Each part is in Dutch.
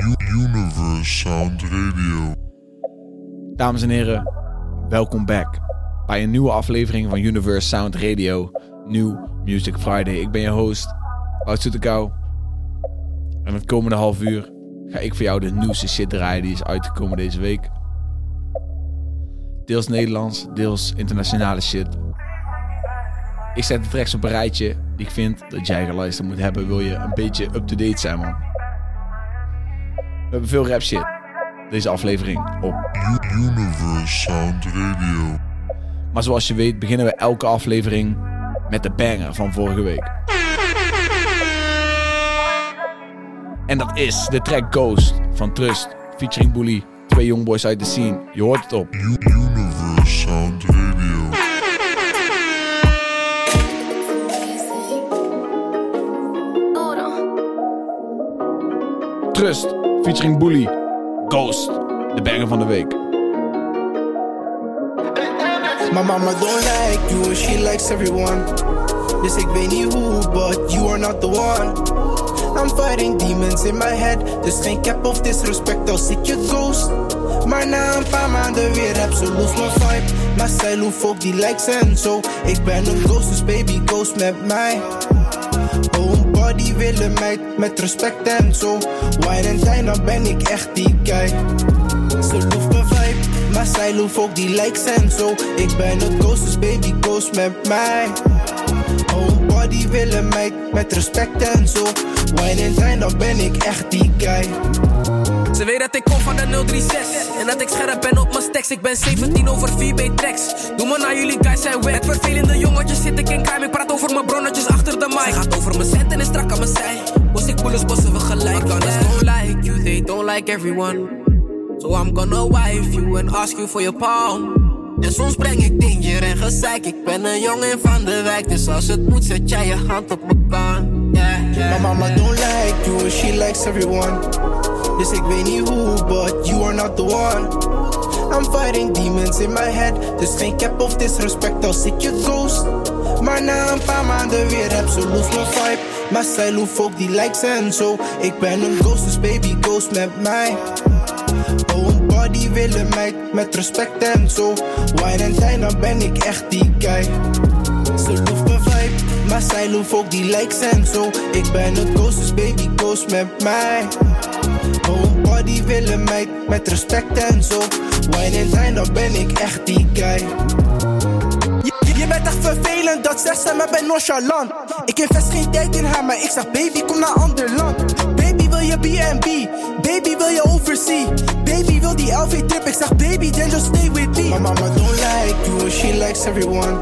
Universe Sound Radio. Dames en heren, welkom back bij een nieuwe aflevering van Universe Sound Radio, New Music Friday. Ik ben je host, Wout Soetekau. En het komende half uur ga ik voor jou de nieuwste shit draaien die is uitgekomen deze week. Deels Nederlands, deels internationale shit. Ik zet de tracks op een rijtje ik vind dat jij geluisterd moet hebben. Wil je een beetje up-to-date zijn, man. We hebben veel rap shit. Deze aflevering op Universe Sound Radio. Maar zoals je weet beginnen we elke aflevering met de banger van vorige week. En dat is de track Ghost van Trust, featuring Bully. Twee jongboys uit de scene. Je hoort het op. Universe Sound Radio. Trust, featuring Bully. Ghost, de banger van de week. My mama don't like you she likes everyone. Dus ik weet niet hoe, but you are not the one. I'm fighting demons in my head. Dus geen cap of disrespect als ik je ghost. Maar na een paar maanden weer heb ze loose mijn vibe. Maar zij loef ook die likes en zo. Ik ben een ghost, dus baby ghost met mij. Body willen meid met respect en zo. Wine en tijn, dan ben ik echt die guy. Ze loeft mijn vibe, maar zij loeft ook die likes en zo. Ik ben een ghost, dus baby ghost met mij. Oh, body willen meid met respect en zo. Wine en tijn, dan ben ik echt die guy. Ze weet dat ik kom van de 036 En dat ik scherp ben op mijn stacks. Ik ben 17 over 4 B-tracks Doe maar naar jullie guys zijn weg. Met vervelende jongetjes zit ik in crime. Ik praat over mijn bronnetjes achter de mic. Gaat over mijn cent en is strak aan mijn zij. Bos ik bullets, bossen we gelijk. Others don't like you, they don't like everyone. So I'm gonna wife you and ask you for your palm. En soms breng ik danger en gezeik. Ik ben een jongen van de wijk. Dus als het moet zet jij je hand op mijn baan My mama don't like you she likes everyone. Dus ik weet niet hoe, but you are not the one. I'm fighting demons in my head. Dus geen cap of disrespect als ik je ghost. Maar na een paar maanden weer heb ze loef mijn vibe. Maar zij loef ook die likes en zo. Ik ben een ghost, dus baby ghost met mij. Oh, een body willen meid met respect en zo. Wine en tijn, dan ben ik echt die guy. Ze loeft mijn vibe, maar zij loeft ook die likes en zo. Ik ben een ghost, dus baby ghost met mij. Oh, een body willen meid met respect en zo. Wine en tijn, dan ben ik echt die guy. Je, bent echt vervelend, dat zegt ze, maar ben nonchalant. Ik invest geen tijd in haar, maar ik zeg baby, kom naar ander land. Baby, wil je B&B? Baby, wil je oversea? Baby, wil die LV trip? Ik zeg baby, then just stay with me. My mama don't like you, she likes everyone.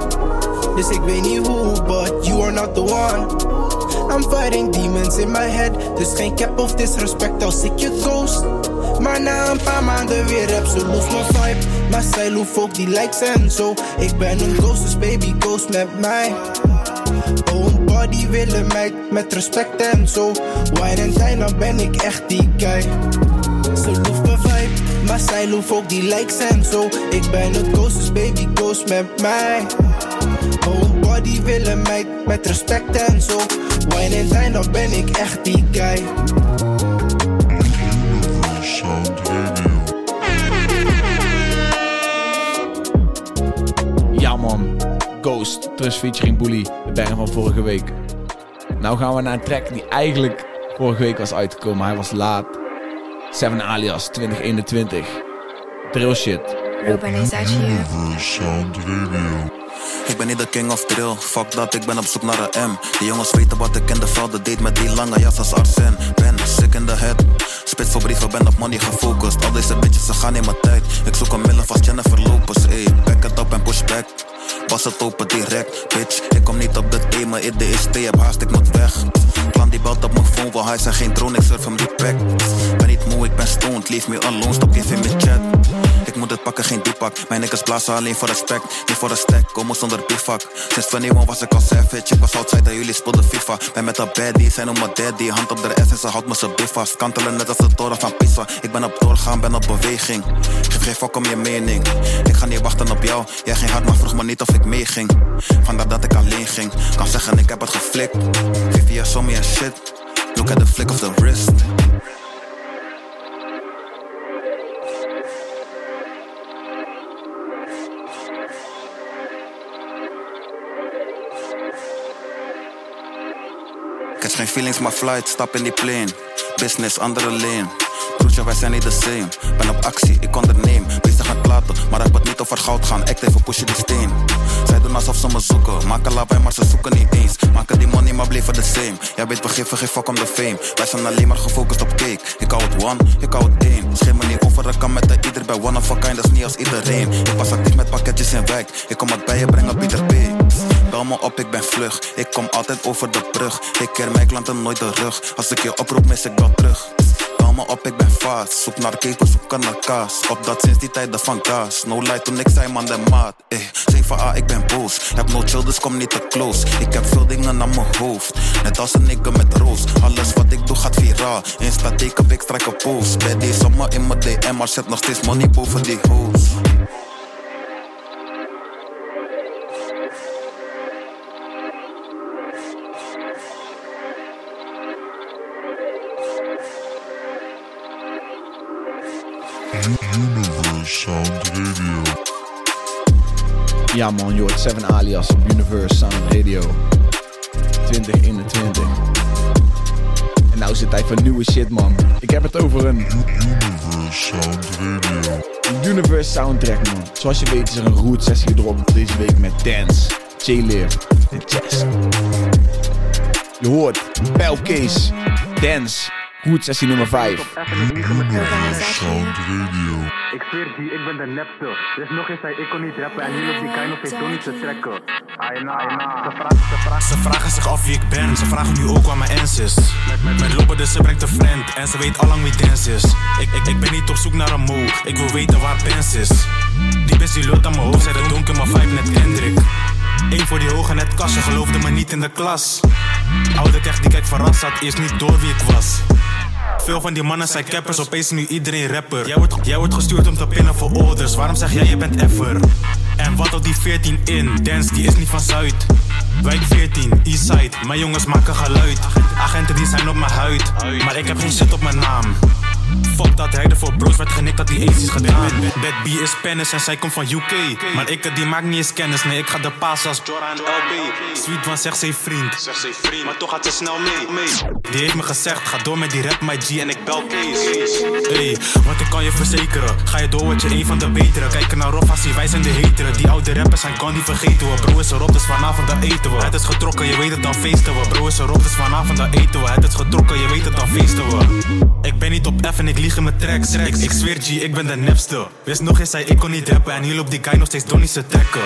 Dus ik weet niet hoe, but you are not the one. I'm fighting demons in my head. Dus geen cap of disrespect als ik je ghost. Maar na een paar maanden weer heb ze loef mijn vibe. Maar zij loef ook die likes en zo. Ik ben een ghost, dus baby ghost met mij. Oh, een body willen meid met respect en zo. Wine en tijn, dan ben ik echt die guy. Ze loeft mijn vibe, maar zij loeft ook die likes en zo. Ik ben een ghost, dus baby ghost met mij. Body willen meid met respect en zo. Wine en tijn, dan ben ik echt die guy. Ja man, Ghost, Trust featuring Bully, de banger van vorige week. Nou gaan we naar een track die eigenlijk vorige week was uitgekomen. Hij was laat. Seven Alias 2021. Drill shit. Ruben is uit hier. Universe Sound Radio. Ik ben niet de king of drill, fuck dat, ik ben op zoek naar een M. Die jongens weten wat ik in de velden deed met die lange jas als Arsen. Ben sick in the head, spit voor brieven, ben op money gefocust. Al deze bitches, ze gaan in mijn tijd. Ik zoek een middel vast Jennifer Lopez, ey. Back it up en push back. Was het open direct, bitch. Ik kom niet op de thee, mijn idee is thee, heb haast, ik moet weg. Plan die belt op mijn phone, wil hij zijn geen drone, ik surf hem die pack. Ben niet moe, ik ben stoned, leave me alone, stop even in pakken, geen diepak. Mijn niggas blazen alleen voor respect, niet voor de stack, komen zonder bivak. Sinds 21 was ik al savage, ik was outside en jullie speelden FIFA. Ben met een baddie, zij noemen daddy, hand op de S en ze houdt me ze bif vast. Kantelen net als de toren van Pisa. Ik ben op doorgaan, ben op beweging. Geef geen fuck om je mening. Ik ga niet wachten op jou, jij geen hart, maar vroeg me niet of ik meeging. Vandaar dat ik alleen ging, kan zeggen ik heb het geflikt. On me en shit, look at the flick of the wrist. Feelings, my flight, stap in die plane. Business, andere lane. Broertje, wij zijn niet the same. Ben op actie, ik onderneem. Bezig met platen, maar het niet over goud gaan. Act even pushen die steen. Zij doen alsof ze me zoeken. Maken lawaai, maar ze zoeken niet eens. Maken die money, maar bleven the same. Jij weet, we geven geen fuck om de fame. Wij zijn alleen maar gefocust op cake. Ik hou het one, ik hou het één. Schim me niet over, ik kan met de ieder bij one of a kind. Dat is niet als iedereen. Ik was actief met pakketjes in wijk. Ik kom wat bij je brengen, Pieter P. Bel me op, ik ben vlug. Ik kom altijd over de brug. Ik keer mijn klanten nooit de rug. Als ik je oproep, mis ik wel terug. Bel me op, ik ben fast. Zoek naar cake, zoek naar kaas. Op dat sinds die tijden van gas. No light toen ik zei man de maat. Eh, 7A, ik ben boos. Heb no chill, dus kom niet te close. Ik heb veel dingen aan mijn hoofd. Net als een nigger met roos. Alles wat ik doe gaat viraal. Insta teken, ik strijk een post. Bij die zomer in mijn DM, maar zet nog steeds money boven die hoes. Sound Radio. Ja man, je hoort 7 alias op Universe Sound Radio 2021. En nou is het tijd voor nieuwe shit man. Ik heb het over een Universe Sound Radio. Universe soundtrack man. Zoals je weet is er een root sessie gedropt deze week met Dance, J-Liv en Chess. Je hoort Pijlcase, Dance, root sessie nummer 5. Universe Sound Radio. Ik zweer G, ik ben de nepste. Dus nog eens zei ik kon niet rappen en nu op die guy nog steeds door niet te trekken. Aina, aina. Ze vragen, ze vragen. Ze vragen zich af wie ik ben, ze vragen nu ook waar mijn ens is. Met, met, met lopen, dus ze brengt een friend en ze weet allang wie dance is. Ik, ik, ik ben niet op zoek naar een mo, ik wil weten waar Benz is. Die best die lult aan mijn hoofd, zei de donker, maar vibe net Kendrick. Eén voor die hoge net kastje, geloofde me niet in de klas. Oude kecht die kijkt verrast, had eerst niet door wie ik was. Veel van die mannen zijn cappers, opeens nu iedereen rapper. Jij wordt, jij wordt gestuurd om te pinnen voor orders, waarom zeg jij je bent effer? En wat al die 14 in, dance die is niet van Zuid. Wijk 14, Eastside, mijn jongens maken geluid. Agenten die zijn op mijn huid, maar ik heb geen shit op mijn naam. Fuck dat hij voor bros werd genikt dat die is gedaan. Bad, bad B is Spanish en zij komt van UK. Maar ik die maakt niet eens kennis, nee ik ga de paas als Joran LB. Sweet van zegt ze vriend, zegt ze vriend, maar toch gaat ze snel mee. Die heeft me gezegd, ga door met die rap my G en ik bel Kees. Hey, want ik kan je verzekeren, ga je door word je een van de betere. Kijken naar Rofassie, wij zijn de heteren. Die oude rappers zijn kan die vergeten we. Bro is erop, dus vanavond dan eten we. Het is getrokken, je weet het dan feesten we. Bro is erop, dus vanavond dan eten we. Het is getrokken, je weet het dan feesten we. Ik ben niet op F en ik lieg in mijn tracks. Ik, ik zweer G, ik ben de nepste. Wist nog eens, zei ik kon niet rappen en hier loopt die guy nog steeds Donnie te trekken.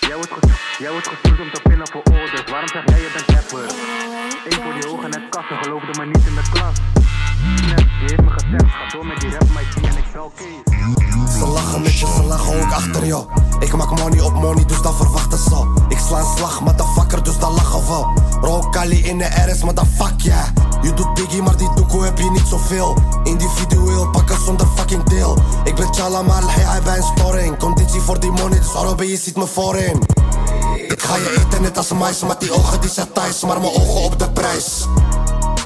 Jij wordt, jij wordt gestuurd om te pinnen voor orders. Waarom zeg jij je bent rapper? Eén voor die hoge net kassen, geloofde me niet in de klas. Net, die heeft me gezegd, ga door met die rap, my G en ik bel Kees. Ze lachen met je, ze lachen ook achter je. Ik maak money op money, dus dan verwachten ze. Ik sla een slag, motherfucker, dus dan lachen we. Rook Kali in de RS, motherfuck yeah. Je doet biggie, maar die doekoe heb je niet zoveel. Individueel pakken zonder fucking deel. Ik ben Chala, maar hey, hij bij een storing. Conditie voor die money, dus Arabe, je ziet me voorin. Ik ga je eten net als mais, met die ogen die zijn thuis, maar mijn ogen op de prijs.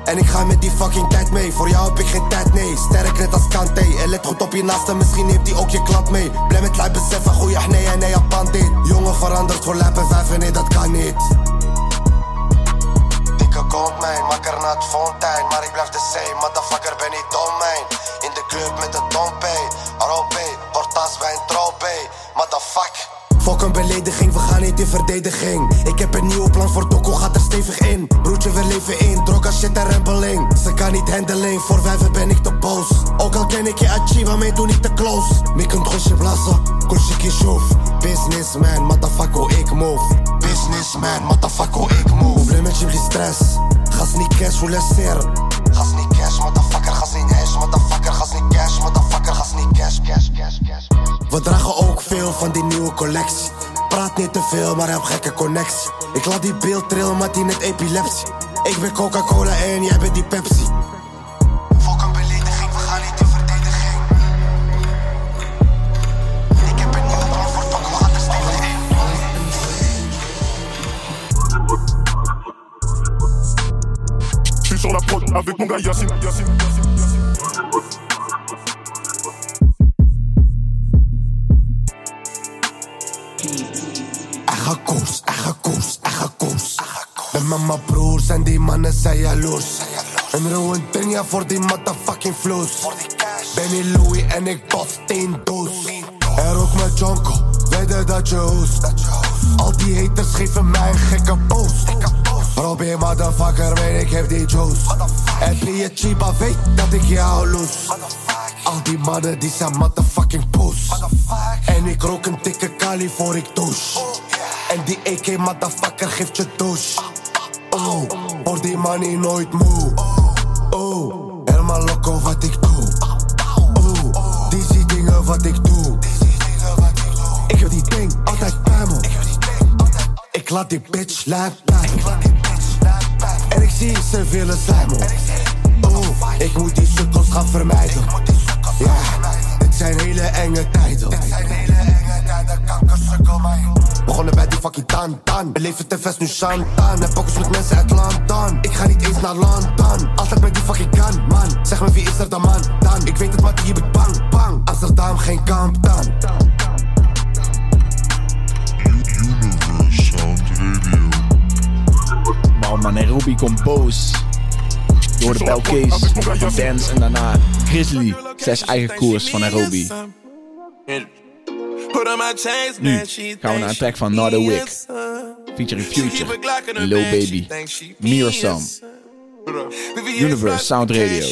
En ik ga met die fucking tijd mee. Voor jou heb ik geen tijd, nee. Sterk net als Kante. En let goed op je naaste, misschien neemt die ook je klant mee. Blij met lijp beseffen, goeie nee en nee, Japan dit. Jongen verandert voor lijp en vijf nee, dat kan niet. Dikke goldmijn, makker na het fontein. Maar ik blijf de same, motherfucker ben niet domein. In de club met de Dompe, ROP, portas bij een trope, motherfuck. Fok een belediging, we gaan niet in verdediging. Ik heb een nieuw plan voor Toko, gaat er stevig in. We leven in, droga shit en rempeling. Ze kan niet handelen, voor wijven ben ik te boos. Ook al ken ik je Achieva, mee doe niet te close. Mi kunt gosje blazen, kusje kishoef. Businessman, motherfucker, ik move. Businessman, motherfucker, ik move. Probleem met je stress, gas niet cash, hoe lesser. Gas niet cash, motherfucker, gas niet hash, motherfucker, gas niet cash, motherfucker, gas niet cash, cash, cash, cash. We dragen ook veel van die nieuwe collectie. Praat niet te veel, maar heb gekke connectie. Ik laat die beeld trillen, maar die net epilepsie. Ik ben Coca-Cola en jij bent die Pepsi. Volk een belediging, we gaan niet in verdediging. Ik heb een nieuwe plan voor Tok, we gaan er stevig in. Je suis sur la prod avec mon gars Yacine. Yacine, die mannen zijn jaloers. En Rowan Dinja voor die motherfucking vloes. Benny Louis en ik bof 10 doos. En ook met Jonko, weten dat je hoest. Al die haters geven mij een gekke post. Robbie motherfucker, weet ik heb die juice. En je Chiba weet dat ik jou loes. Al die mannen die zijn motherfucking poes. En ik rook een dikke kali voor ik douche. En die AK motherfucker geeft je douche. Voor die money nooit moe. Oh, helemaal loco wat ik doe. Oh, die zie dingen wat ik doe. Ik heb die ding altijd bij me. Ik laat die bitch laat En ik zie ze willen slijmen. Oh, ik moet die sukkels gaan vermijden. Ja, dit zijn hele enge tijden. Begonnen bij die fucking tan tan. Beleef het te vest nu Shantan. En focus met mensen uit London. Ik ga niet eens naar London. Altijd met die fucking gun, man. Zeg me wie is er dan man dan? Ik weet het, maar je bent bang, bang. Amsterdam, geen kamp dan. Universe Sound Radio. Man, maar Nairobi komt boos. Door de Belkees Dance en daarna Grizzly. Zes eigen koers van Nairobi. Nu gaan we naar een track van Not a Wick. Featuring Future, Lil Baby, Mearsome. Universe Sound Radio.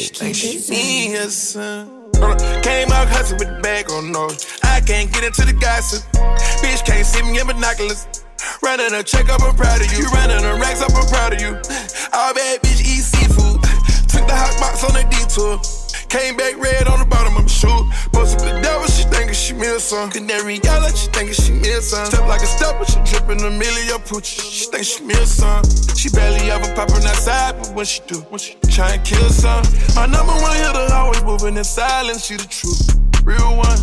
Came out hustling with the bag on nose. I can't get into the gossip. Bitch can't see me in binoculars. Running a check up, I'm proud of you. Running a racks up, I'm proud of you. All bad bitch eat seafood. Took the hot box on a detour. Came back red on the bottom of my shoe. Posted the devil, she thinking she meal some. Canary yellow, she thinking she meal some. Step like a stepper, she dripping a million pooch. She think she meal some. She barely ever popping outside, but when she do, when she try and kill some. My number one hitter always moving in silence, she the truth. Real one.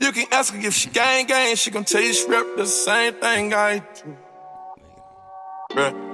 You can ask her if she gang gang, she gon' tell you she rep the same thing I do. Bruh.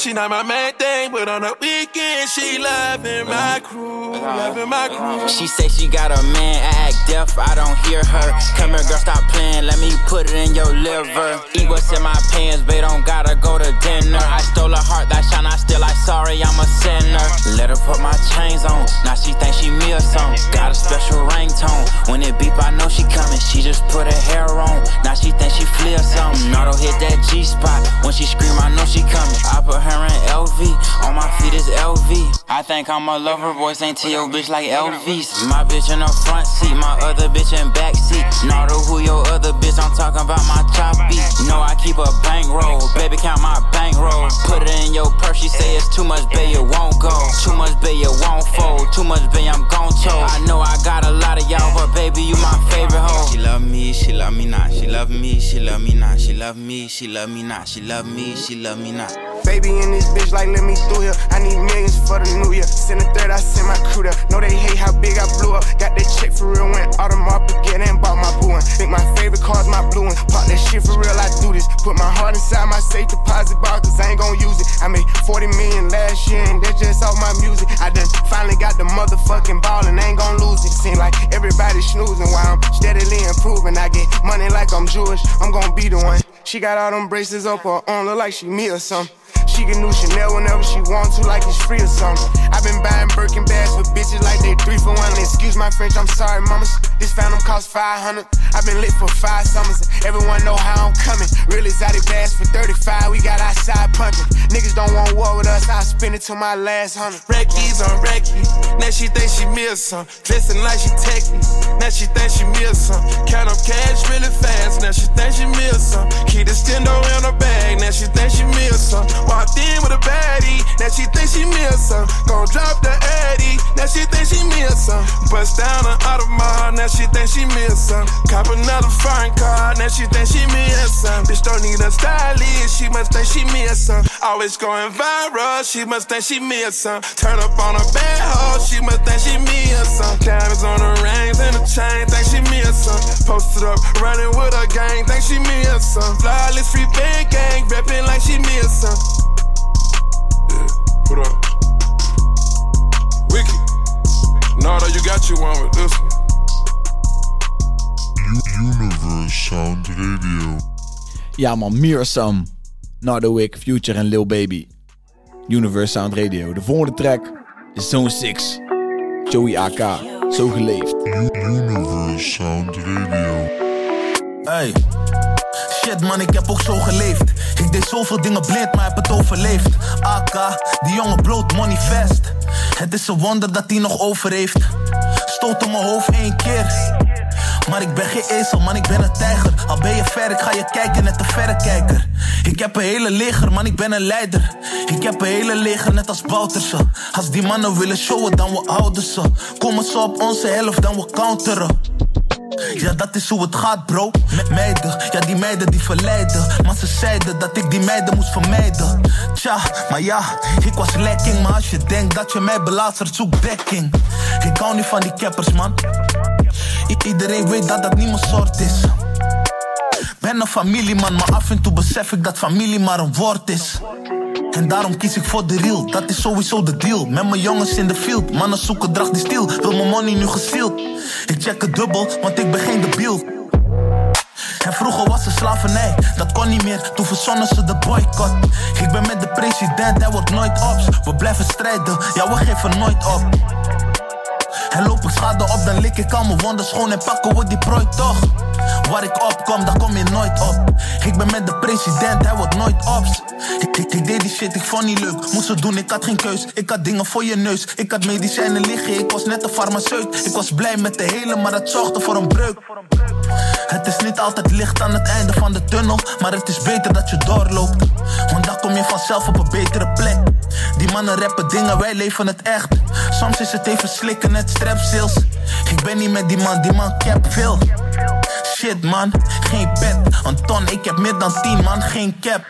She not my main thing, but on the weekend she loving my crew, loving my crew. She say she got a man, I act deaf, I don't hear her. Come here, girl, stop playing, let me put it in your liver. Eat what's in my pants, babe, don't gotta go to dinner. I stole her heart, that shine, I still like sorry, I'm a sinner. Let her put my chains on, now she think she me or something. Got a special ringtone, when it beep, I know she coming. She just put her hair on, now she think she flee or something. Auto hit that G spot, when she scream, I know she coming. I put her in LV, on my feet is LV. I think I'm a lover, boy, ain't to your bitch like LVs. My bitch in the front seat, my other bitch in back seat. Nardo, who your other bitch? I'm talking about my choppy. No, I keep a bankroll, baby count my bankroll. Put it in your purse, she say it's too much, babe, it won't go. Too much, babe, it won't fold. Too much, babe, I'm gon' choke. I know I got a lot of y'all, but baby, you my favorite hoe. She love me, she love me not. She love me, she love me not. She love me, she love me not. She love me, she love me not. Baby in this bitch, like let me through here. I need millions for the new year. Send a third, I send my crew there. Know they hate how big I blew up. Got that check for real, went Audemars again and bought my blue one. Think my favorite car's my blue one. Pop that shit for real, I do this. Put my heart inside my safe deposit box, cause I ain't gon' use it. I made 40 million last year, and that's just off my music. I done finally got the motherfucking ball, and ain't gon' lose it. Seem like everybody snoozing while I'm steadily improving. I get money like I'm Jewish, I'm gon' be the one. She got all them braces up her arm, look like she me or something. She get new Chanel whenever she wants to, like it's free or something. I've been buying Birkin bags for bitches like they three for one. Excuse my French, I'm sorry, mamas. This phantom cost 500. I've been lit for five summers. Everyone know how I'm coming. Real exotic bags for 35. We got outside pumping. Niggas don't want war with us. I spend it till my last hundred. Reckies on Recky. Now she think she miss some. Dressing like she techie. Now she think she miss some. Count up cash really fast. Now she think she miss some. Keep the stendo in her bag. Now she think she miss some. Walked in with a baddie. Now she think she miss some. Gon' drop the Addy. Now she think she miss some. Bust down an Audemars. Now she think she miss some. Cop another foreign car. Now she think she miss some. Bitch don't need a stylist. She must think she miss some. Always going viral. She must think she miss some. Turn up on a bad hoe. She must think she miss some. Diamonds on the rings and the chain. Think she miss some. Posted up running with a gang. Think she miss some. Flawless free band gang. Reppin' like she miss some. Yeah, put up. Wiki. Nardo, you got you one with this one. Universe Sound Radio. Ja man, Mearsome. Nardo Wick, Future en Lil Baby. Universe Sound Radio. De volgende track is Zone 6. Joey AK, Zo Geleefd. Universe Sound Radio. Hey. Shit man, ik heb ook zo geleefd. Ik deed zoveel dingen blind, maar heb het overleefd. AK, die jongen bloot money fast. Het is een wonder dat hij nog over heeft. Stoot op mijn hoofd één keer. Maar ik ben geen ezel, man, ik ben een tijger. Al ben je ver, ik ga je kijken, net een verrekijker. Ik heb een hele leger, man, ik ben een leider. Ik heb een hele leger, net als Bouterse. Als die mannen willen showen, dan we houden ze. Komen ze op onze helft, dan we counteren. Ja, dat is hoe het gaat, bro. Met meiden, ja, die meiden die verleiden. Maar ze zeiden dat ik die meiden moest vermijden. Tja, maar ja, ik was lekking. Maar als je denkt dat je mij belazert, zoek dekking. Ik hou niet van die keppers, man. Iedereen weet dat dat niet mijn soort is. Ben een familieman, maar af en toe besef ik dat familie maar een woord is. En daarom kies ik voor de real, dat is sowieso de deal. Met mijn jongens in de field, mannen zoeken dracht die stil. Wil mijn money nu gesteeld? Ik check het dubbel, want ik ben geen debiel. En vroeger was er slavernij, dat kon niet meer, toen verzonnen ze de boycott. Ik ben met de president, hij wordt nooit ops. We blijven strijden, ja we geven nooit op. En loop ik schade op, dan lik ik al mijn wonden schoon en pakken we die prooi toch. Waar ik opkom, daar kom je nooit op. Ik ben met de president, hij wordt nooit ops. Ik, ik, ik deed die shit, ik vond niet leuk. Moest het doen, ik had geen keus. Ik had dingen voor je neus. Ik had medicijnen liggen, ik was net een farmaceut. Ik was blij met de hele, maar het zorgde voor een breuk. Het is niet altijd licht aan het einde van de tunnel, maar het is beter dat je doorloopt. Want dan kom je vanzelf op een betere plek. Die mannen rappen dingen, wij leven het echt. Soms is het even slikken, net strepsils. Ik ben niet met die man, die man cap veel. Shit man, geen pet. Een ton, ik heb meer dan 10 man, geen cap.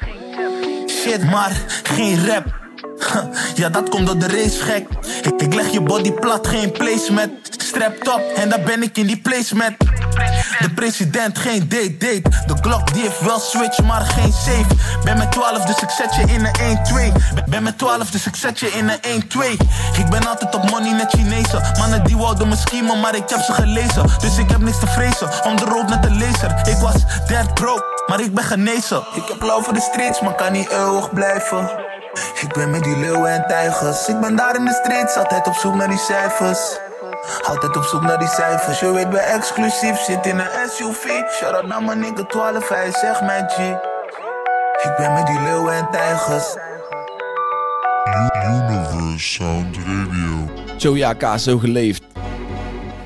Shit maar, geen rap. Ja, dat komt door de race gek. Ik, ik leg je body plat, geen placement. Strap top, en dan ben ik in die placement. De president, geen date, date. De Glock die heeft wel switch, maar geen safe. Ben met 12, dus ik zet je in een 1-2. Ben- met 12, dus ik zet je in een 1-2. Ik ben altijd op money net Chinezen. Mannen die wouden me schemen, maar ik heb ze gelezen. Dus ik heb niks te vrezen, om de rood met de laser. Ik was dead broke, maar ik ben genezen. Ik heb lauw voor de streets, maar kan niet eeuwig blijven. Ik ben met die leeuwen en tijgers. Ik ben daar in de streets, altijd op zoek naar die cijfers. Altijd op zoek naar die cijfers. Je weet, ben exclusief, zit in een SUV. Shout out naar mijn nigga 12, hij zegt mijn G. Ik ben met die leeuwen en tijgers. Universe Sound Radio. Joey AK, Zo Geleefd.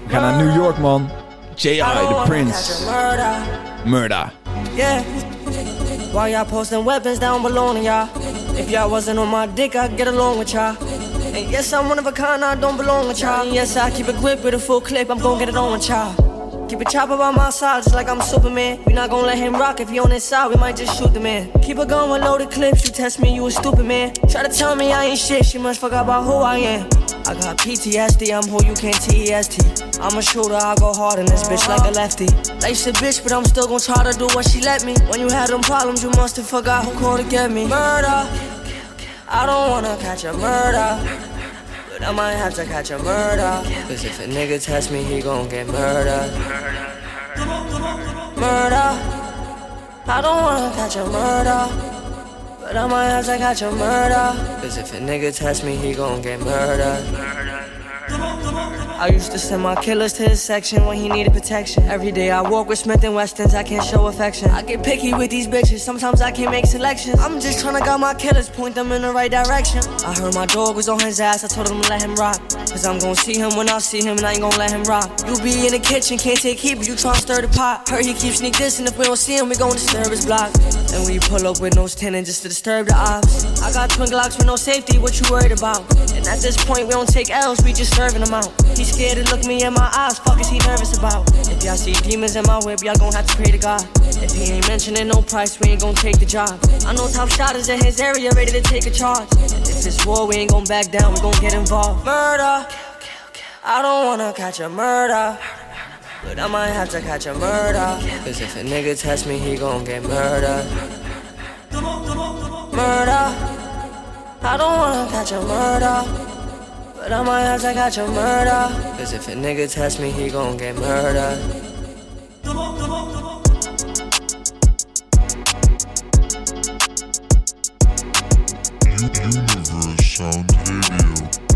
We gaan naar New York, man. J.I. The Prince. Murder. Murder. Yeah. Why y'all posting weapons down below y'all? If y'all wasn't on my dick, I'd get along with y'all. And yes, I'm one of a kind, I don't belong with y'all. And yes, I keep it quick with a full clip, I'm gon' get it on with y'all. Keep a chopper by my side, just like I'm Superman. We not gon' let him rock if he on his side, we might just shoot the man. Keep a gun with loaded clips, you test me, you a stupid man. Try to tell me I ain't shit, she must forgot about who I am. I got PTSD, I'm who you can't TEST. I'm a shooter, I go hard in this bitch like a lefty. Life's a bitch, but I'm still gon' try to do what she let me. When you had them problems, you must have forgot who called to get me. Murder. I don't wanna catch a murder. But I might have to catch a murder. Cause if a nigga test me, he gon' get murdered. Murder. I don't wanna catch a murder. But I might have to catch a murder. Cause if a nigga test me, he gon' get murdered. I used to send my killers to his section when he needed protection. Every day I walk with Smith and Westons, I can't show affection. I get picky with these bitches, sometimes I can't make selections. I'm just tryna got my killers, point them in the right direction. I heard my dog was on his ass, I told him to let him rock. Cause I'm gon' see him when I see him and I ain't gon' let him rock. You be in the kitchen, can't take heat, but you tryna stir the pot. Heard he keeps sneak and if we don't see him, we gon' disturb his block. And we pull up with no tenant just to disturb the ops. I got twin glocks with no safety, what you worried about? And at this point, we don't take L's, we just serving them out. He scared to look me in my eyes, fuck is he nervous about? If y'all see demons in my whip, y'all gon' have to pray to God. If he ain't mentioning no price, we ain't gon' take the job. I know top shot is in his area, ready to take a charge. If it's war, we ain't gon' back down, we gon' get involved. Murder. I don't wanna catch a murder. But I might have to catch a murder. Cause if a nigga test me, he gon' get murdered. Murder. I don't wanna catch a murder. I got your murder. If a nigga me, he get murdered.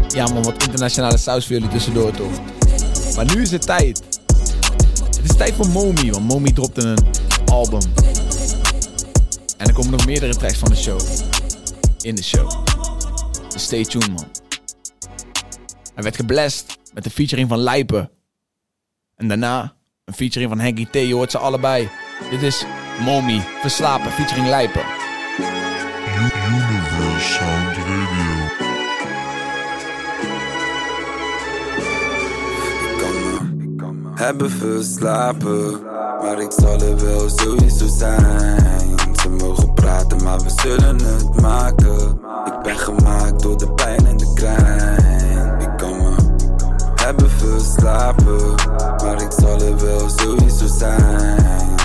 Ja man, wat internationale saus voor jullie tussendoor toch. Maar nu is het tijd. Het is tijd voor Momi, want Momi dropt een album. En er komen nog meerdere tracks van de show. In de show. Dus stay tuned man. Hij werd geblest met de featuring van Lijpen. En daarna een featuring van Henky T. Je hoort ze allebei. Dit is Momi, Verslapen, featuring Lijpen. Universe Sound Radio. Hebben verslapen, maar ik zal er wel sowieso zijn. Ze mogen praten, maar we zullen het maken. Ik ben gemaakt door de pijn en de krijn. Hebben verslapen, maar ik zal er wel sowieso zijn.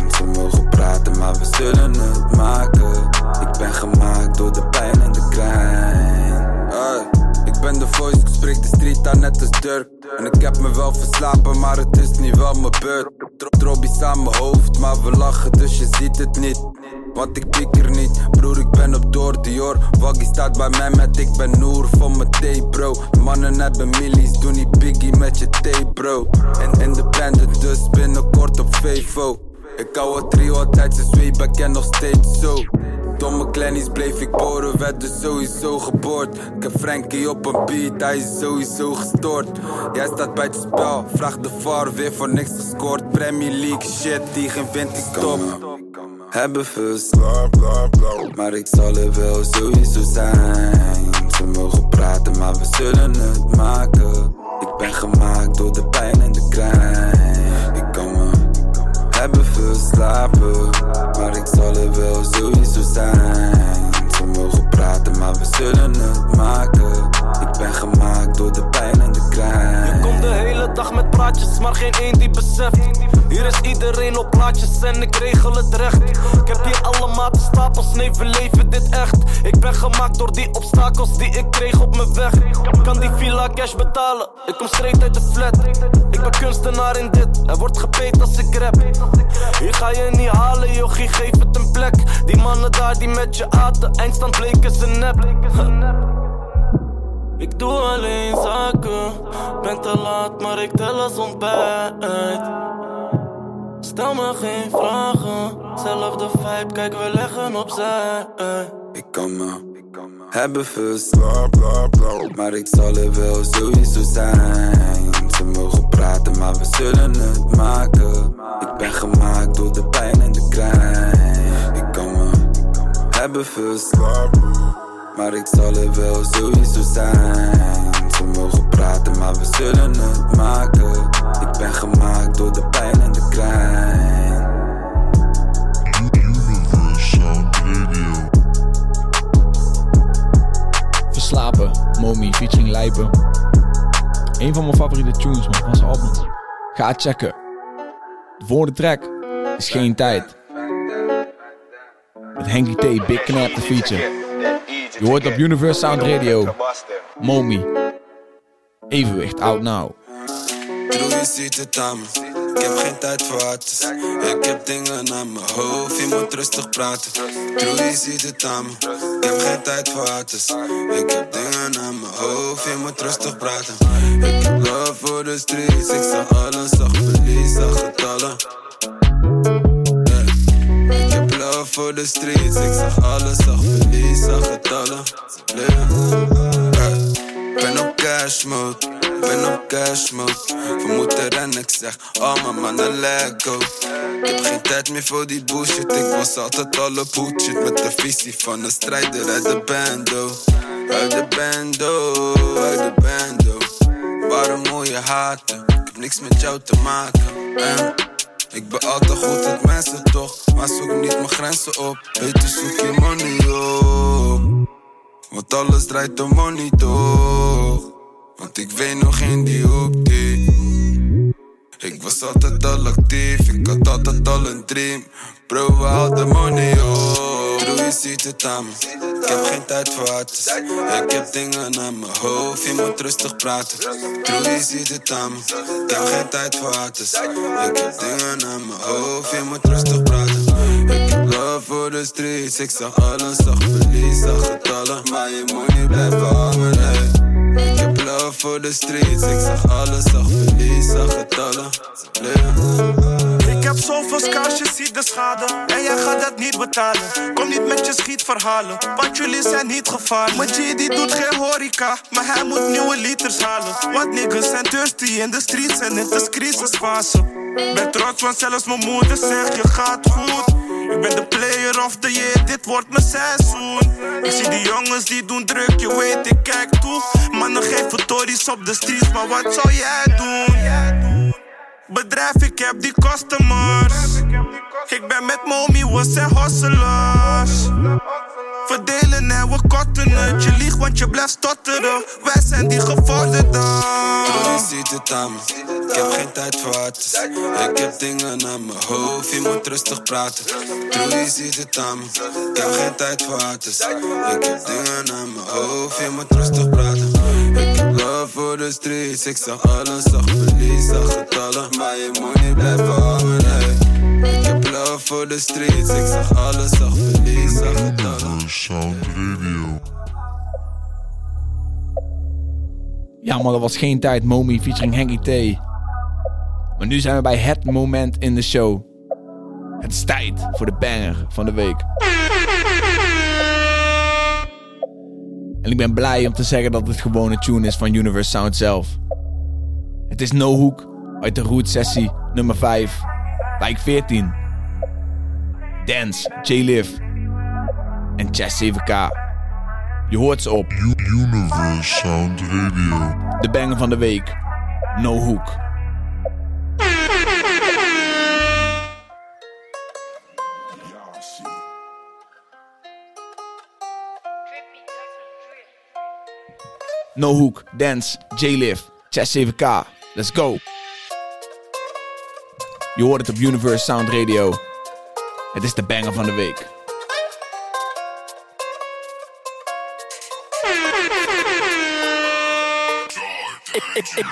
Ze mogen praten, maar we zullen het maken. Ik ben gemaakt door de pijn en de ik ben de voice, ik spreek de street aan net als Dirk. En ik heb me wel verslapen, maar het is niet wel mijn beurt. Tro- Trobbies aan mijn hoofd, maar we lachen, dus je ziet het niet. Want ik pik er niet, broer, ik ben op door Dior. Waggy staat bij mij met ik ben Noor van mijn thee, bro. Mannen hebben millies, doe niet biggie met je thee, bro. En independent, dus binnenkort op Vevo. Ik hou het trio altijd, ze zweep, en nog steeds zo. Domme kleinies bleef ik boren, werd dus sowieso geboord. Ik heb Frankie op een beat, hij is sowieso gestoord. Jij staat bij het spel, vraag de VAR, weer voor niks gescoord. Premier League shit, die geen winterstop. Hebben verslapen, maar ik zal er wel sowieso zijn. Ze mogen praten, maar we zullen het maken. Ik ben gemaakt door de pijn en de krijn. Hebben verslapen, maar ik zal er wel sowieso zijn. Ze mogen praten, maar we zullen het maken. Ik ben gemaakt door de pijn Je komt de hele dag met praatjes, maar geen één die beseft. Hier is iedereen op plaatjes en ik regel het recht. Ik heb hier alle maten stapels, nee, leven dit echt. Ik ben gemaakt door die obstakels die ik kreeg op mijn weg. Kan die villa cash betalen? Ik kom straight uit de flat. Ik ben kunstenaar in dit, er wordt gepeet als ik rap. Hier ga je niet halen, jochie, geef het een plek. Die mannen daar die met je aten, eindstand bleken ze nep. Ik doe alleen zaken, ben te laat, maar ik tel als ontbijt. Stel me geen vragen, zelfde vibe, kijk we leggen opzij. Ik kan me hebben verslapen, maar ik zal er wel sowieso zijn. Ze mogen praten, maar we zullen het maken. Ik ben gemaakt door de pijn en de krijn. Ik kan me hebben verslapen, maar ik zal er wel sowieso zijn. Ze mogen praten, maar we zullen het maken. Ik ben gemaakt door de pijn en de Radio. Verslapen, Momi, featuring Lijpen. Een van mijn favoriete tunes man, van zijn album. Ga checken. De volgende track is Geen Tijd. Met Henky T, Big Knap, de feature. Je hoort op Universe Sound Radio. Momi. Evenwicht, out now. Je ziet het aan me. Ik heb geen tijd voor artis. Ik heb dingen aan mijn hoofd, je moet rustig praten. Je ziet het aan me. Ik heb geen tijd voor artis. Ik heb dingen aan mijn hoofd, je moet rustig praten. Ik heb love voor de streets, ik zag alles, zag verlies, zag getallen. Voor de streets, ik zag alles, zag verlies, zag getallen. Yeah. Yeah. Ben op cash mode, ben op cash mode. We moeten rennen, ik zeg, oh mijn mannen, let go. Ik heb geen tijd meer voor die bullshit, ik was altijd al op. Met de visie van een strijder uit de bando. Uit de bando, uit de bando. Waarom moet je haten? Ik heb niks met jou te maken. En ik ben altijd goed met mensen toch, maar zoek niet mijn grenzen op. Beter zoek je money op. Want alles draait om money toch Want ik weet nog in die hoek die Ik was altijd al actief, ik had altijd al een dream. Bro, we hadden money op Bro, je ziet het aan me. Ik heb geen tijd voor artis Ik heb dingen aan mijn hoofd, je moet rustig praten. Bro, je ziet het aan me. Ik heb geen tijd voor artis Ik heb dingen aan mijn hoofd, je moet rustig praten. Ik heb love voor de streets, ik zag alles, zag verlies, zag getallen. Maar je moet niet blijven hangen, voor de streets. Ik zag alles, zag verlies, zag getallen. Ik heb zoveel scars, je ziet de schade. En jij gaat dat niet betalen. Kom niet met je schietverhalen, want jullie zijn niet gevaarlijk. G die doet geen horeca, maar hij moet nieuwe liters halen. Want niggas zijn thirsty in de streets en het is crisisfase. Ben trots, want zelfs mijn moeder zegt je gaat goed. Ik ben de player of the year, dit wordt mijn seizoen. Ik zie die jongens die doen druk, je weet ik kijk toe. Mannen geven tories op de streets, maar wat zou jij doen? Bedrijf, ik heb die customers. Ik ben met mommy, we zijn hustlers. Verdelen en we kotten het. Je liegt, want je blijft stotteren. Wij zijn die gevorderden. Je ziet het aan me. Ik heb geen tijd voor artis. Ik heb dingen aan mijn hoofd, je moet rustig praten. True, ziet het aan me. Ik heb geen tijd voor artis. Ik heb dingen aan mijn hoofd, je moet rustig praten. Ik heb love voor de streets. Ik zag alles, zag verlies, zag getallen. Maar je moet niet blijven hangen, love voor de streets. Ik zag alles, zag verlies, zag Radio. Ja, maar dat was geen tijd. Momi featuring Henky T. Maar nu zijn we bij het moment in de show. Het is tijd voor de banger van de week. En ik ben blij om te zeggen dat het gewoon een tune is van Universe Sound zelf. Het is No Hook uit de Root Sessie nummer 5, wijk 14. Dance, J-Liv en Chess 7K. Je hoort ze op Universe Sound Radio. de banger van de week. No Hook. No Hook, Dance, J-Liv, Chess 7K. Let's go. Je hoort het op Universe Sound Radio. Het is de banger van de week.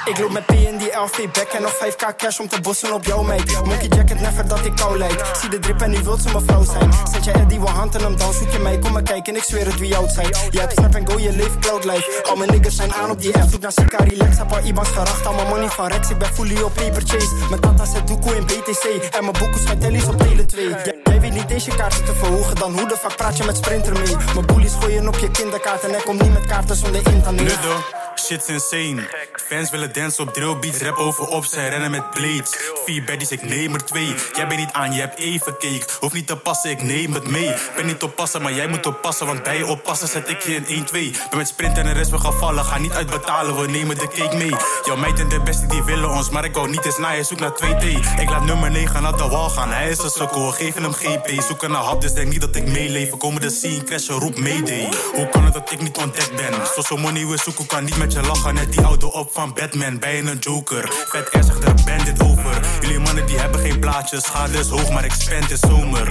Ik, loop met P in die LV back en nog 5k cash om te bossen op jouw meid. Monkey jacket, never dat ik kou lijk. Zie de drip en nu wilt ze mijn vrouw zijn. Zet je Eddie, we handen hem dan zoek je mij. Kom maar kijken, ik zweer het wie oud zijn. Je hebt snap en go, je leeft cloud life. Al mijn niggas zijn aan op die app, zoek naar Sika, relax. Heb al Ibans geracht, al mijn money van Rex. Ik ben fully op paper chase. Mijn tata zet doekoe in BTC. En mijn boeken zijn tellies op Tele 2. Weet niet deze kaarten te verhogen, dan hoe de fuck praat je met Sprinter mee? Mijn bullies gooien op je kinderkaart en ik kom niet met kaarten zonder internet. Nuddo, shit's insane. Fans willen dansen op drill beats, rap over op, zij rennen met blades. Vier baddies, ik neem er twee. Jij bent niet aan, je hebt even cake. Hoef niet te passen, ik neem het mee. Ben niet oppassen, maar jij moet oppassen, want bij je oppassen zet ik je in 1-2. Ben met sprint en de rest we gaan vallen, ga niet uitbetalen, we nemen de cake mee. Jouw meid en de beste die willen ons, maar ik wou niet eens naar je, zoek naar 2T. Ik laat nummer 9 naar de wal gaan, hij is een sukkel, geven hem GP. Zoeken naar hap, dus denk niet dat ik meeleef. Komen de scene, crashen, roep mayday. Hoe kan het dat ik niet ontdekt ben? Zo zo money we zoeken, kan niet met je lachen. Net die auto op van Batman, bij een joker. Vet er zegt er bandit over. Jullie mannen die hebben geen plaatjes, schade is hoog, maar ik spend is zomer.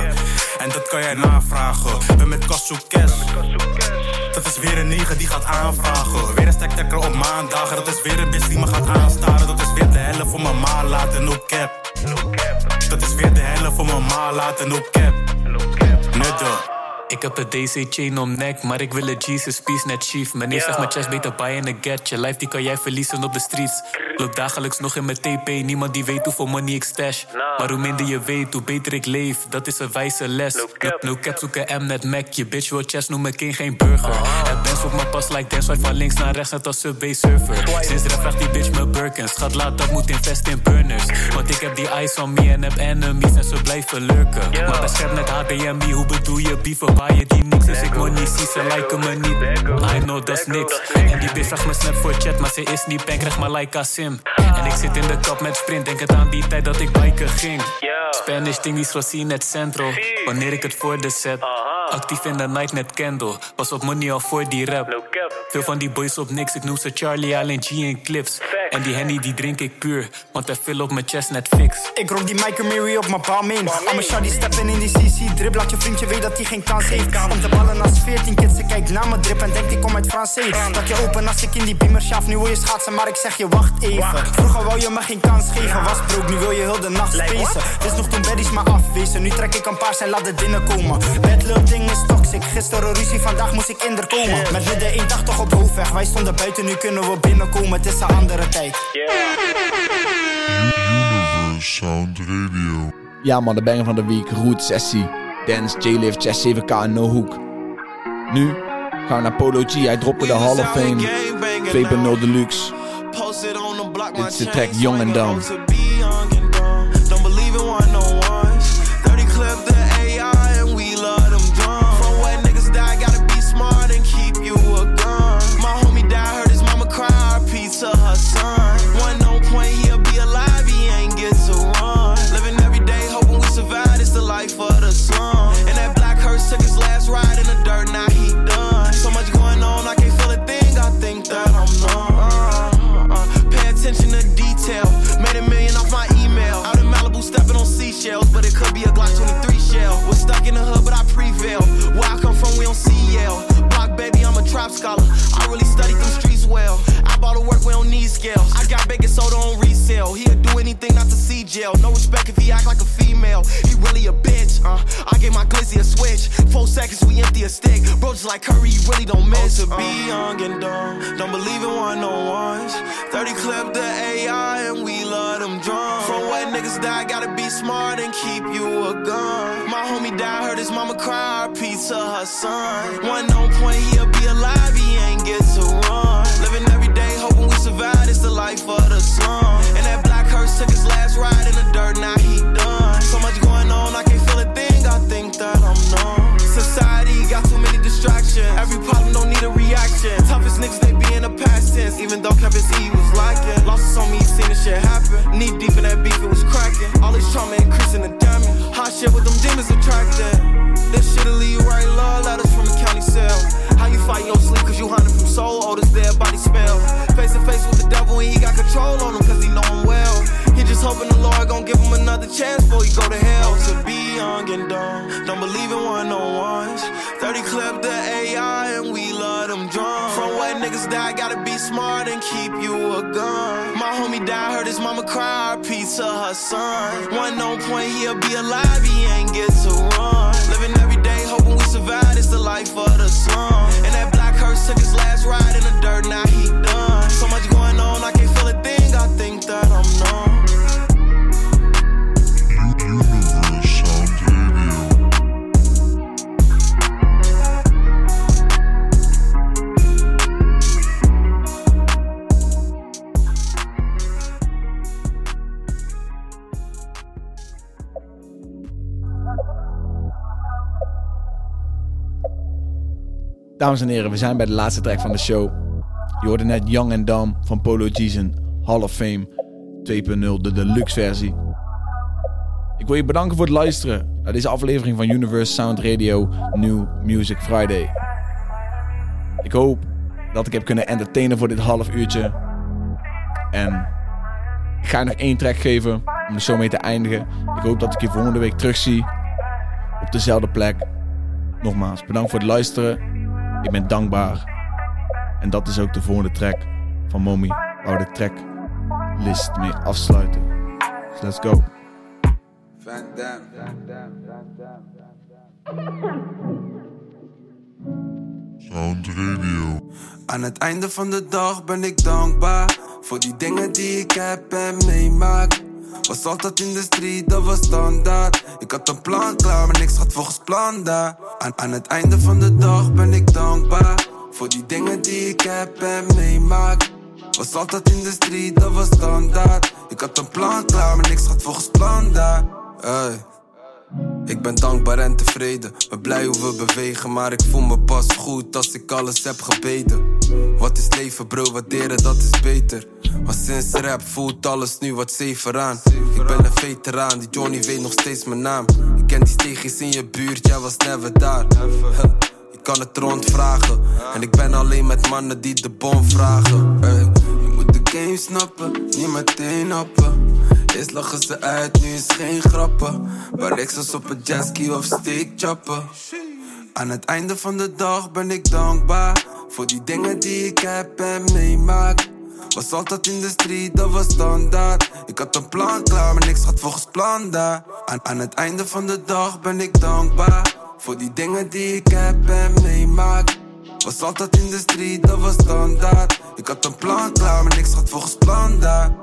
En dat kan jij navragen. Ben met Kassou Cash. Dat is weer een negen die gaat aanvragen. Weer een stektekker op maandagen. Dat is weer een bitch die me gaat aanstaren. Dat is weer de helft voor mijn ma laten, no cap. Dat is weer de helft voor mijn ma laten, no cap. Nudde. Ik heb een DC-chain om nek, maar ik wil een Jesus piece net chief. Meneer zegt mijn chest beter buy in a get. Je life die kan jij verliezen op de streets. Loop dagelijks nog in mijn TP, niemand die weet hoeveel money ik stash. Maar hoe minder je weet, hoe beter ik leef, dat is een wijze les. No, no cap, zoek een M net Mac. Je bitch wil chest, noem me king geen burger. Het bands op mijn pas like dance, swipe van links naar rechts net als Subway surfer. Sinds rap vraagt die bitch me Birkins. Schat, laat dat moet invest in burners. Want ik heb die ice on me en heb enemies en ze blijven lurken. Maar bescherm net HDMI, hoe bedoel je beefen? Waar je die niks is, ik money zie, ze liken me niet. I know, dat is niks. En die bitch vraagt me snap voor chat, maar ze is niet pen, krijg maar like Sim. En ik zit in de kap met sprint, denk het aan die tijd dat ik biken ging. Spanish ding die gezien net central, wanneer ik het voor de set. Actief in de night net candle, was op money al voor die rap. Veel van die boys op niks, ik noem ze Charlie, Allen, G en Clips. En die henny die drink ik puur, want hij veel op mijn chest net fix. Ik rook die Michael Mary op mijn palm in. Al mijn shawty steppen in die CC drip. Laat je vriendje weet dat hij geen kans heeft. Om te ballen als 14 kids, ze kijkt naar mijn drip en denkt ik kom uit Francais. Dat je open als ik in die beamer schaaf. Nu wil je schaatsen, maar ik zeg je wacht even. Vroeger wou je me geen kans geven, was broek. Nu wil je heel de nacht spacen. Wist nog toen baddies maar afwezen. Nu trek ik een paars en laat het binnenkomen. Bad little ding is toxic. Gisteren ruzie, vandaag moest ik in er komen. Met midden 180 op hoofdweg. Wij stonden buiten, nu kunnen we binnenkomen. Het is een andere tijd. Universe Sound Radio. Ja man, de banger van de week. Root, Sessie, Dance, J-Lift, Chess 7K en No Hook. Nu gaan we naar Polo G. Hij dropte de Hall of Fame 2.0 Deluxe. Dit is de track Young and Dumb. Life of the slum. And that black hearse took his last ride in the dirt, now he done. So much going on, I can't feel a thing, I think that I'm numb. Society got too many distractions. Every problem don't need a reaction. Toughest niggas, they be in the past tense. Even though Kevin C was lacking. Losses on me, seen this shit happen. Knee deep in that beef, it was cracking. All this trauma increasing the damage. Hot shit with them demons attracting. This shit'll leave you right love letters from the county cell. Fight your sleep cause you hunting from soul odors, dead body smell. Face to face with the devil and he got control on him cause he know him well. He just hoping the Lord gon' give him another chance before he go to hell. To be young and dumb, don't believe in one on ones. 30 clip the AI and we love them drums. From where niggas die, gotta be smart and keep you a gun. My homie died, heard his mama cry, pizza her son. One no point, he'll be alive, he ain't get to run. Living every day, hoping we survive, it's the life of the slum. And that black hearse took his last ride in the dirt, now he done. Dames en heren, we zijn bij de laatste track van de show. Je hoorde net Young and Dumb van Polo G's Hall of Fame 2.0, de deluxe versie. Ik wil je bedanken voor het luisteren naar deze aflevering van Universe Sound Radio New Music Friday. Ik hoop dat ik heb kunnen entertainen voor dit half uurtje. En ik ga nog één track geven om de show mee te eindigen. Ik hoop dat ik je volgende week terugzie op dezelfde plek. Nogmaals, bedankt voor het luisteren. Ik ben dankbaar. En dat is ook de volgende track van Mommy. Waar we de tracklist mee afsluiten. Dus let's go. Van Dam. Sound Radio. Aan het einde van de dag ben ik dankbaar voor die dingen die ik heb en meemaak. Was altijd in de street, dat was standaard. Ik had een plan klaar, maar niks gaat volgens plan daar. Aan, het einde van de dag ben ik dankbaar voor die dingen die ik heb en meemaak. Was altijd in de street, dat was standaard. Ik had een plan klaar, maar niks gaat volgens plan daar. Ik ben dankbaar en tevreden. Ben blij hoe we bewegen, maar ik voel me pas goed als ik alles heb gebeden. Wat is leven, bro? Waarderen, dat is beter. Maar sinds rap voelt alles nu wat safer aan. Ik ben een veteraan, die Johnny weet nog steeds mijn naam. Ik ken die steegjes in je buurt, jij was never daar. Je kan het rondvragen. En ik ben alleen met mannen die de bom vragen. Game snappen, niet meteen happen. Eerst lachen ze uit, nu is geen grappen. Maar ik zoals op een jetski of steakchappen. Aan het einde van de dag ben ik dankbaar voor die dingen die ik heb en meemaak. Was altijd in de street, dat was standaard. Ik had een plan klaar, maar niks gaat volgens plan daar. Aan, aan het einde van de dag ben ik dankbaar voor die dingen die ik heb en meemaak. Was altijd in de street, dat was standaard. Ik had een plan klaar, maar niks gaat volgens plan daar.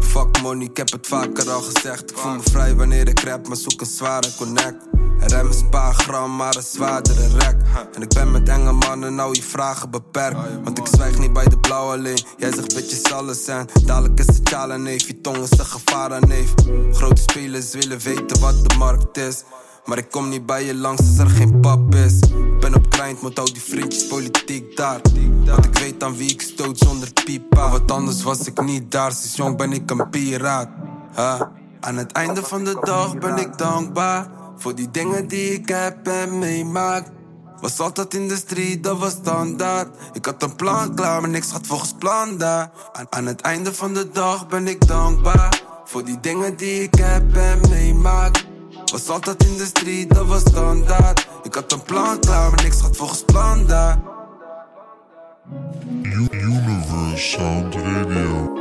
Fuck money, ik heb het vaker al gezegd. Ik voel me vrij wanneer ik rap, maar zoek een zware connect. Er is paar gram, maar een zwaardere rek. En ik ben met enge mannen, nou je vragen beperkt. Want ik zwijg niet bij de blauw alleen. Jij zegt bitches alles zijn. Dadelijk is het tjala neef, je tong is gevaar aan neef. Grote spelers willen weten wat de markt is. Maar ik kom niet bij je langs als er geen pap is. Ben op grind, moet al die vriendjes politiek daar. Want ik weet aan wie ik stoot zonder piepa. Wat anders was ik niet daar, sinds jong ben ik een piraat. Huh? Aan het einde van de dag ben ik dankbaar voor die dingen die ik heb en meemaak. Was altijd in de street, dat was standaard. Ik had een plan klaar, maar niks gaat volgens plan daar. Aan, aan het einde van de dag ben ik dankbaar voor die dingen die ik heb en meemaak. Was altijd in de street, dat was standaard. Ik had een plan klaar, maar niks gaat volgens plan daar. Universe Sound.